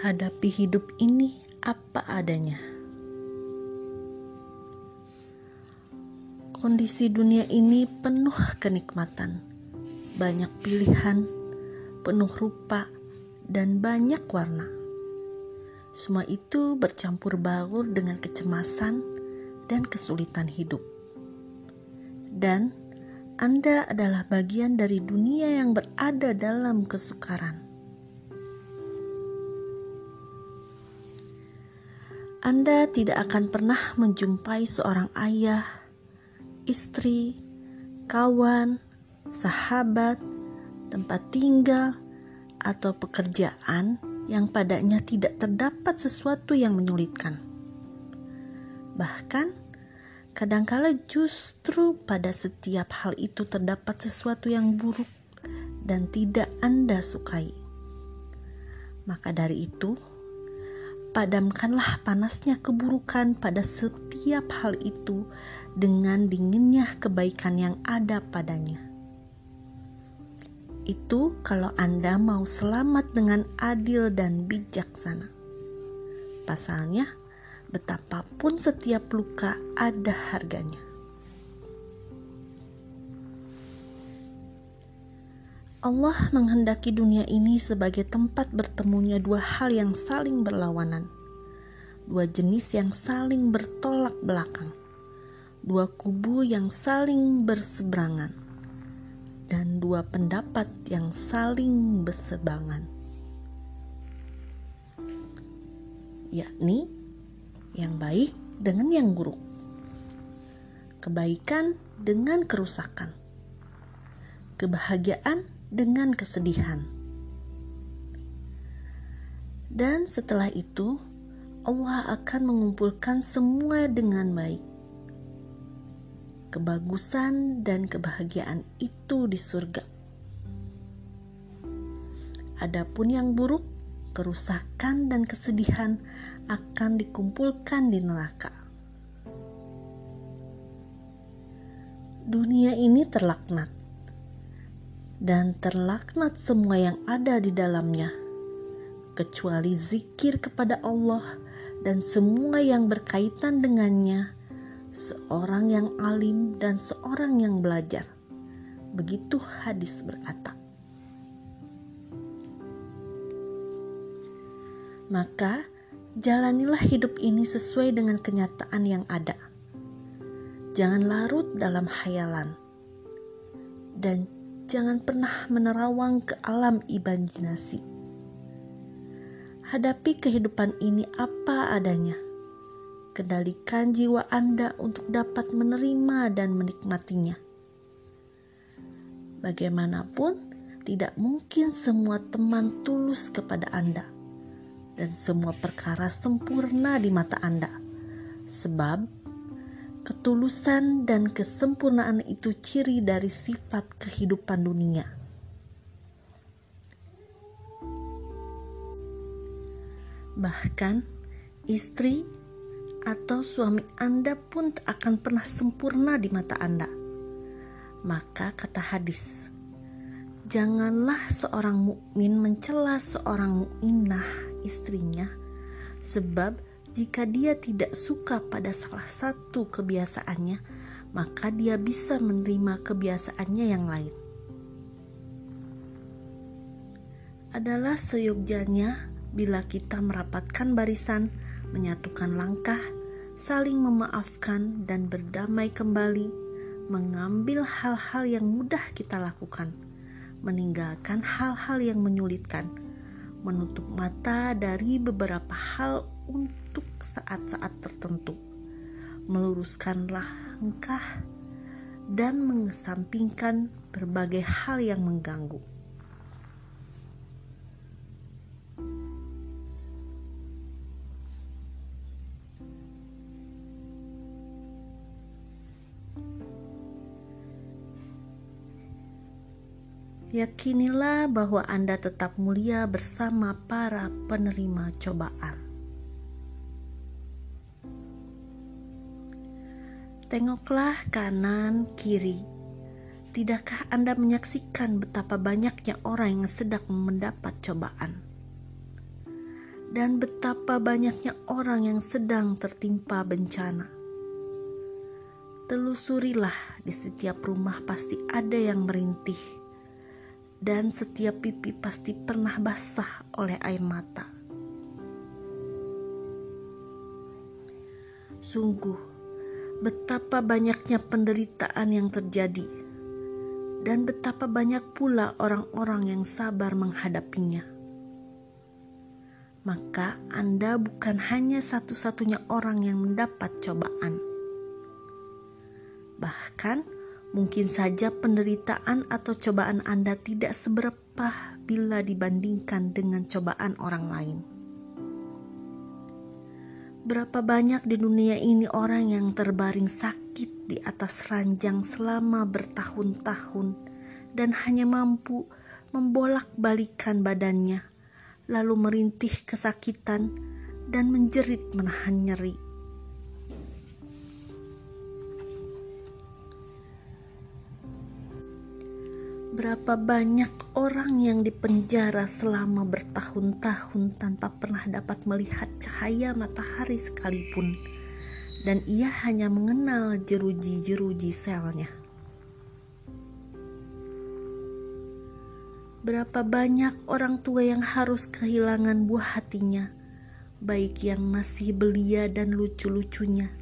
hadapi hidup ini apa adanya. Kondisi dunia ini penuh kenikmatan, banyak pilihan, penuh rupa, dan banyak warna. Semua itu bercampur baur dengan kecemasan dan kesulitan hidup. Dan Anda adalah bagian dari dunia yang berada dalam kesukaran. Anda tidak akan pernah menjumpai seorang ayah, istri, kawan, sahabat, tempat tinggal, atau pekerjaan yang padanya tidak terdapat sesuatu yang menyulitkan. Bahkan, kadangkala justru pada setiap hal itu terdapat sesuatu yang buruk dan tidak Anda sukai. Maka dari itu, padamkanlah panasnya keburukan pada setiap hal itu dengan dinginnya kebaikan yang ada padanya. Itu kalau Anda mau selamat dengan adil dan bijaksana. Pasalnya, betapapun setiap luka ada harganya. Allah menghendaki dunia ini sebagai tempat bertemunya dua hal yang saling berlawanan, dua jenis yang saling bertolak belakang, dua kubu yang saling berseberangan, dan dua pendapat yang saling bersebangan, yakni yang baik dengan yang buruk, kebaikan dengan kerusakan, kebahagiaan dengan kesedihan. Dan setelah itu, Allah akan mengumpulkan semua dengan baik. Kebagusan dan kebahagiaan itu di surga. Adapun yang buruk, kerusakan dan kesedihan akan dikumpulkan di neraka. Dunia ini terlaknat dan terlaknat semua yang ada di dalamnya, kecuali zikir kepada Allah dan semua yang berkaitan dengannya, seorang yang alim dan seorang yang belajar. Begitu hadis berkata. Maka, jalanilah hidup ini sesuai dengan kenyataan yang ada. Jangan larut dalam hayalan dan jangan pernah menerawang ke alam imajinasi. Hadapi kehidupan ini apa adanya. Kendalikan jiwa Anda untuk dapat menerima dan menikmatinya. Bagaimanapun, tidak mungkin semua teman tulus kepada Anda, dan semua perkara sempurna di mata Anda, sebab Ketulusan dan kesempurnaan itu ciri dari sifat kehidupan dunia. Bahkan istri atau suami Anda pun tak akan pernah sempurna di mata Anda. Maka kata hadis, janganlah seorang mukmin mencela seorang mukminah istrinya sebab jika dia tidak suka pada salah satu kebiasaannya, maka dia bisa menerima kebiasaannya yang lain. Adalah seyogjanya bila kita merapatkan barisan, menyatukan langkah, saling memaafkan, dan berdamai kembali, mengambil hal-hal yang mudah kita lakukan, meninggalkan hal-hal yang menyulitkan, menutup mata dari beberapa hal untuk saat-saat tertentu. Meluruskanlah langkah dan mengesampingkan berbagai hal yang mengganggu. Yakinilah bahwa Anda tetap mulia bersama para penerima cobaan. Tengoklah kanan kiri. Tidakkah Anda menyaksikan betapa banyaknya orang yang sedang mendapat cobaan? dan betapa banyaknya orang yang sedang tertimpa bencana. Telusurilah di setiap rumah pasti ada yang merintih, dan setiap pipi pasti pernah basah oleh air mata. Sungguh, betapa banyaknya penderitaan yang terjadi, dan betapa banyak pula orang-orang yang sabar menghadapinya maka Anda bukan hanya satu-satunya orang yang mendapat cobaan. Bahkan, mungkin saja penderitaan atau cobaan Anda tidak seberapa bila dibandingkan dengan cobaan orang lain. Berapa banyak di dunia ini orang yang terbaring sakit di atas ranjang selama bertahun-tahun dan hanya mampu membolak-balikan badannya lalu merintih kesakitan dan menjerit menahan nyeri. Berapa banyak orang yang dipenjara selama bertahun-tahun tanpa pernah dapat melihat cahaya matahari sekalipun, dan ia hanya mengenal jeruji-jeruji selnya. Berapa banyak orang tua yang harus kehilangan buah hatinya, baik yang masih belia dan lucu-lucunya,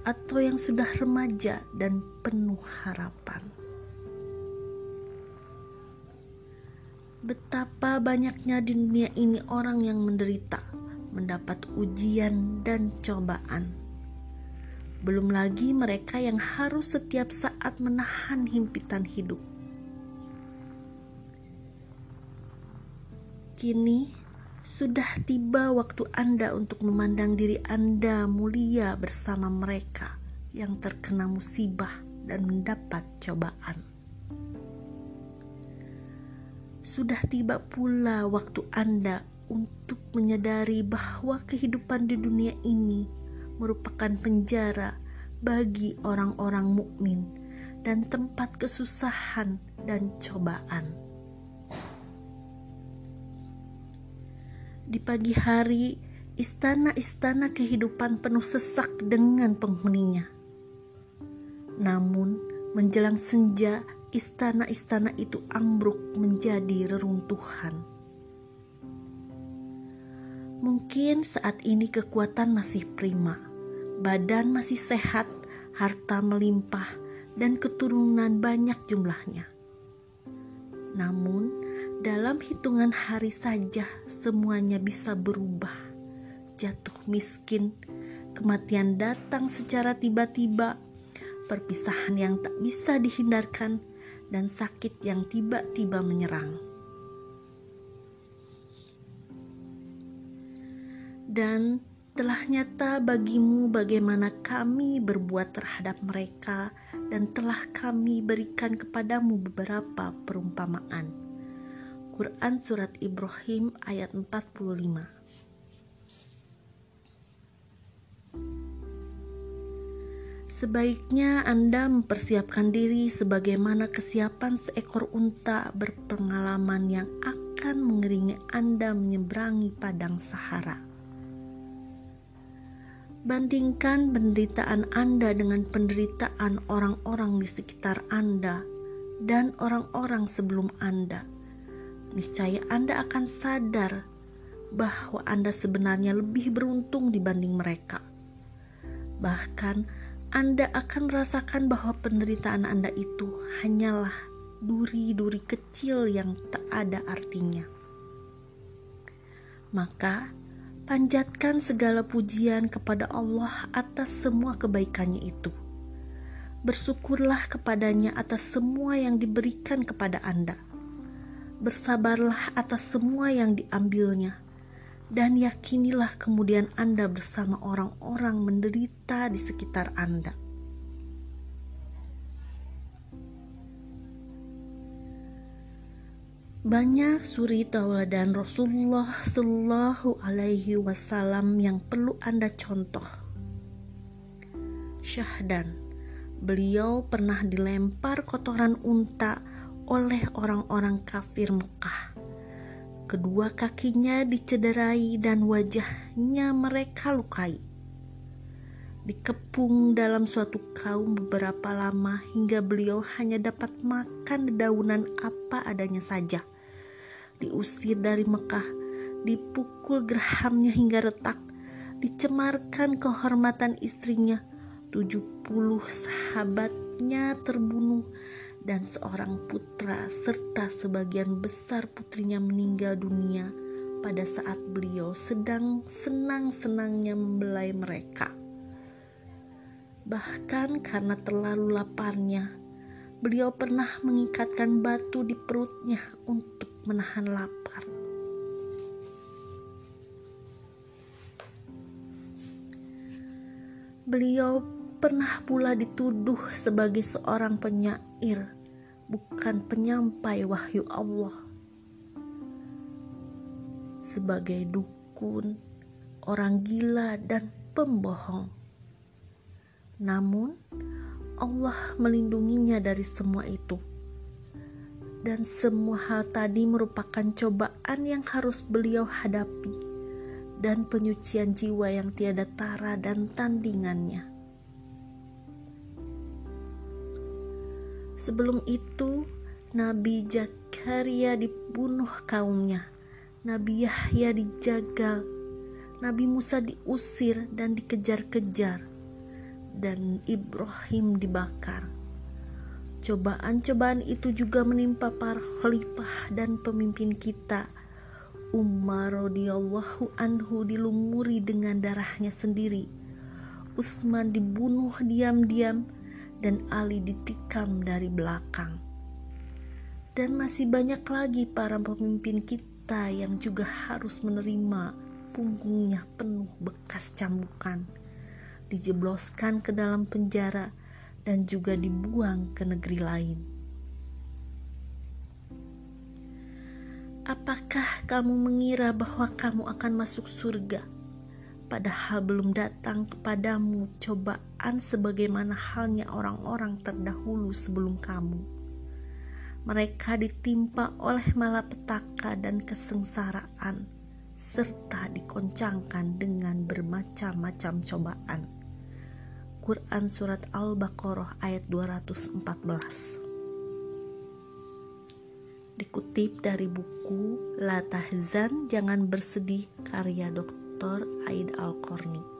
atau yang sudah remaja dan penuh harapan. Betapa banyaknya di dunia ini orang yang menderita, mendapat ujian dan cobaan. Belum lagi mereka yang harus setiap saat menahan himpitan hidup Kini sudah tiba waktu Anda untuk memandang diri Anda mulia bersama mereka yang terkena musibah dan mendapat cobaan. Sudah tiba pula waktu Anda untuk menyadari bahwa kehidupan di dunia ini merupakan penjara bagi orang-orang mukmin dan tempat kesusahan dan cobaan. Di pagi hari, istana-istana kehidupan penuh sesak dengan penghuninya. Namun, menjelang senja, istana-istana itu ambruk menjadi reruntuhan. Mungkin saat ini kekuatan masih prima, badan masih sehat, harta melimpah, dan keturunan banyak jumlahnya. Namun, dalam hitungan hari saja semuanya bisa berubah. Jatuh miskin, kematian datang secara tiba-tiba, perpisahan yang tak bisa dihindarkan, dan sakit yang tiba-tiba menyerang. Dan telah nyata bagimu bagaimana kami berbuat terhadap mereka dan telah kami berikan kepadamu beberapa perumpamaan Quran Surat Ibrahim ayat 45 Sebaiknya Anda mempersiapkan diri sebagaimana kesiapan seekor unta berpengalaman yang akan mengiringi Anda menyeberangi padang Sahara. Bandingkan penderitaan Anda dengan penderitaan orang-orang di sekitar Anda dan orang-orang sebelum Anda niscaya Anda akan sadar bahwa Anda sebenarnya lebih beruntung dibanding mereka. Bahkan, Anda akan merasakan bahwa penderitaan Anda itu hanyalah duri-duri kecil yang tak ada artinya. Maka, panjatkan segala pujian kepada Allah atas semua kebaikannya itu. Bersyukurlah kepadanya atas semua yang diberikan kepada Anda bersabarlah atas semua yang diambilnya, dan yakinilah kemudian Anda bersama orang-orang menderita di sekitar Anda. Banyak suri tauladan Rasulullah Shallallahu Alaihi Wasallam yang perlu Anda contoh. Syahdan, beliau pernah dilempar kotoran unta oleh orang-orang kafir Mekah. Kedua kakinya dicederai dan wajahnya mereka lukai. Dikepung dalam suatu kaum beberapa lama hingga beliau hanya dapat makan dedaunan apa adanya saja. Diusir dari Mekah, dipukul gerahamnya hingga retak, dicemarkan kehormatan istrinya, 70 sahabatnya terbunuh, dan seorang putra serta sebagian besar putrinya meninggal dunia pada saat beliau sedang senang-senangnya membelai mereka. Bahkan karena terlalu laparnya, beliau pernah mengikatkan batu di perutnya untuk menahan lapar. Beliau pernah pula dituduh sebagai seorang penyair bukan penyampai wahyu Allah. Sebagai dukun, orang gila, dan pembohong, namun Allah melindunginya dari semua itu, dan semua hal tadi merupakan cobaan yang harus beliau hadapi, dan penyucian jiwa yang tiada tara dan tandingannya. Sebelum itu, Nabi Zakaria dibunuh kaumnya. Nabi Yahya dijagal. Nabi Musa diusir dan dikejar-kejar. Dan Ibrahim dibakar. Cobaan-cobaan itu juga menimpa para khalifah dan pemimpin kita. Umar radhiyallahu anhu dilumuri dengan darahnya sendiri. Utsman dibunuh diam-diam dan Ali ditikam dari belakang. Dan masih banyak lagi para pemimpin kita yang juga harus menerima punggungnya penuh bekas cambukan, dijebloskan ke dalam penjara, dan juga dibuang ke negeri lain. Apakah kamu mengira bahwa kamu akan masuk surga? Padahal belum datang kepadamu cobaan sebagaimana halnya orang-orang terdahulu sebelum kamu. Mereka ditimpa oleh malapetaka dan kesengsaraan, serta dikoncangkan dengan bermacam-macam cobaan. Quran Surat Al-Baqarah ayat 214 Dikutip dari buku La Tahzan Jangan Bersedih karya Dr. Dr. Aid Al-Korni.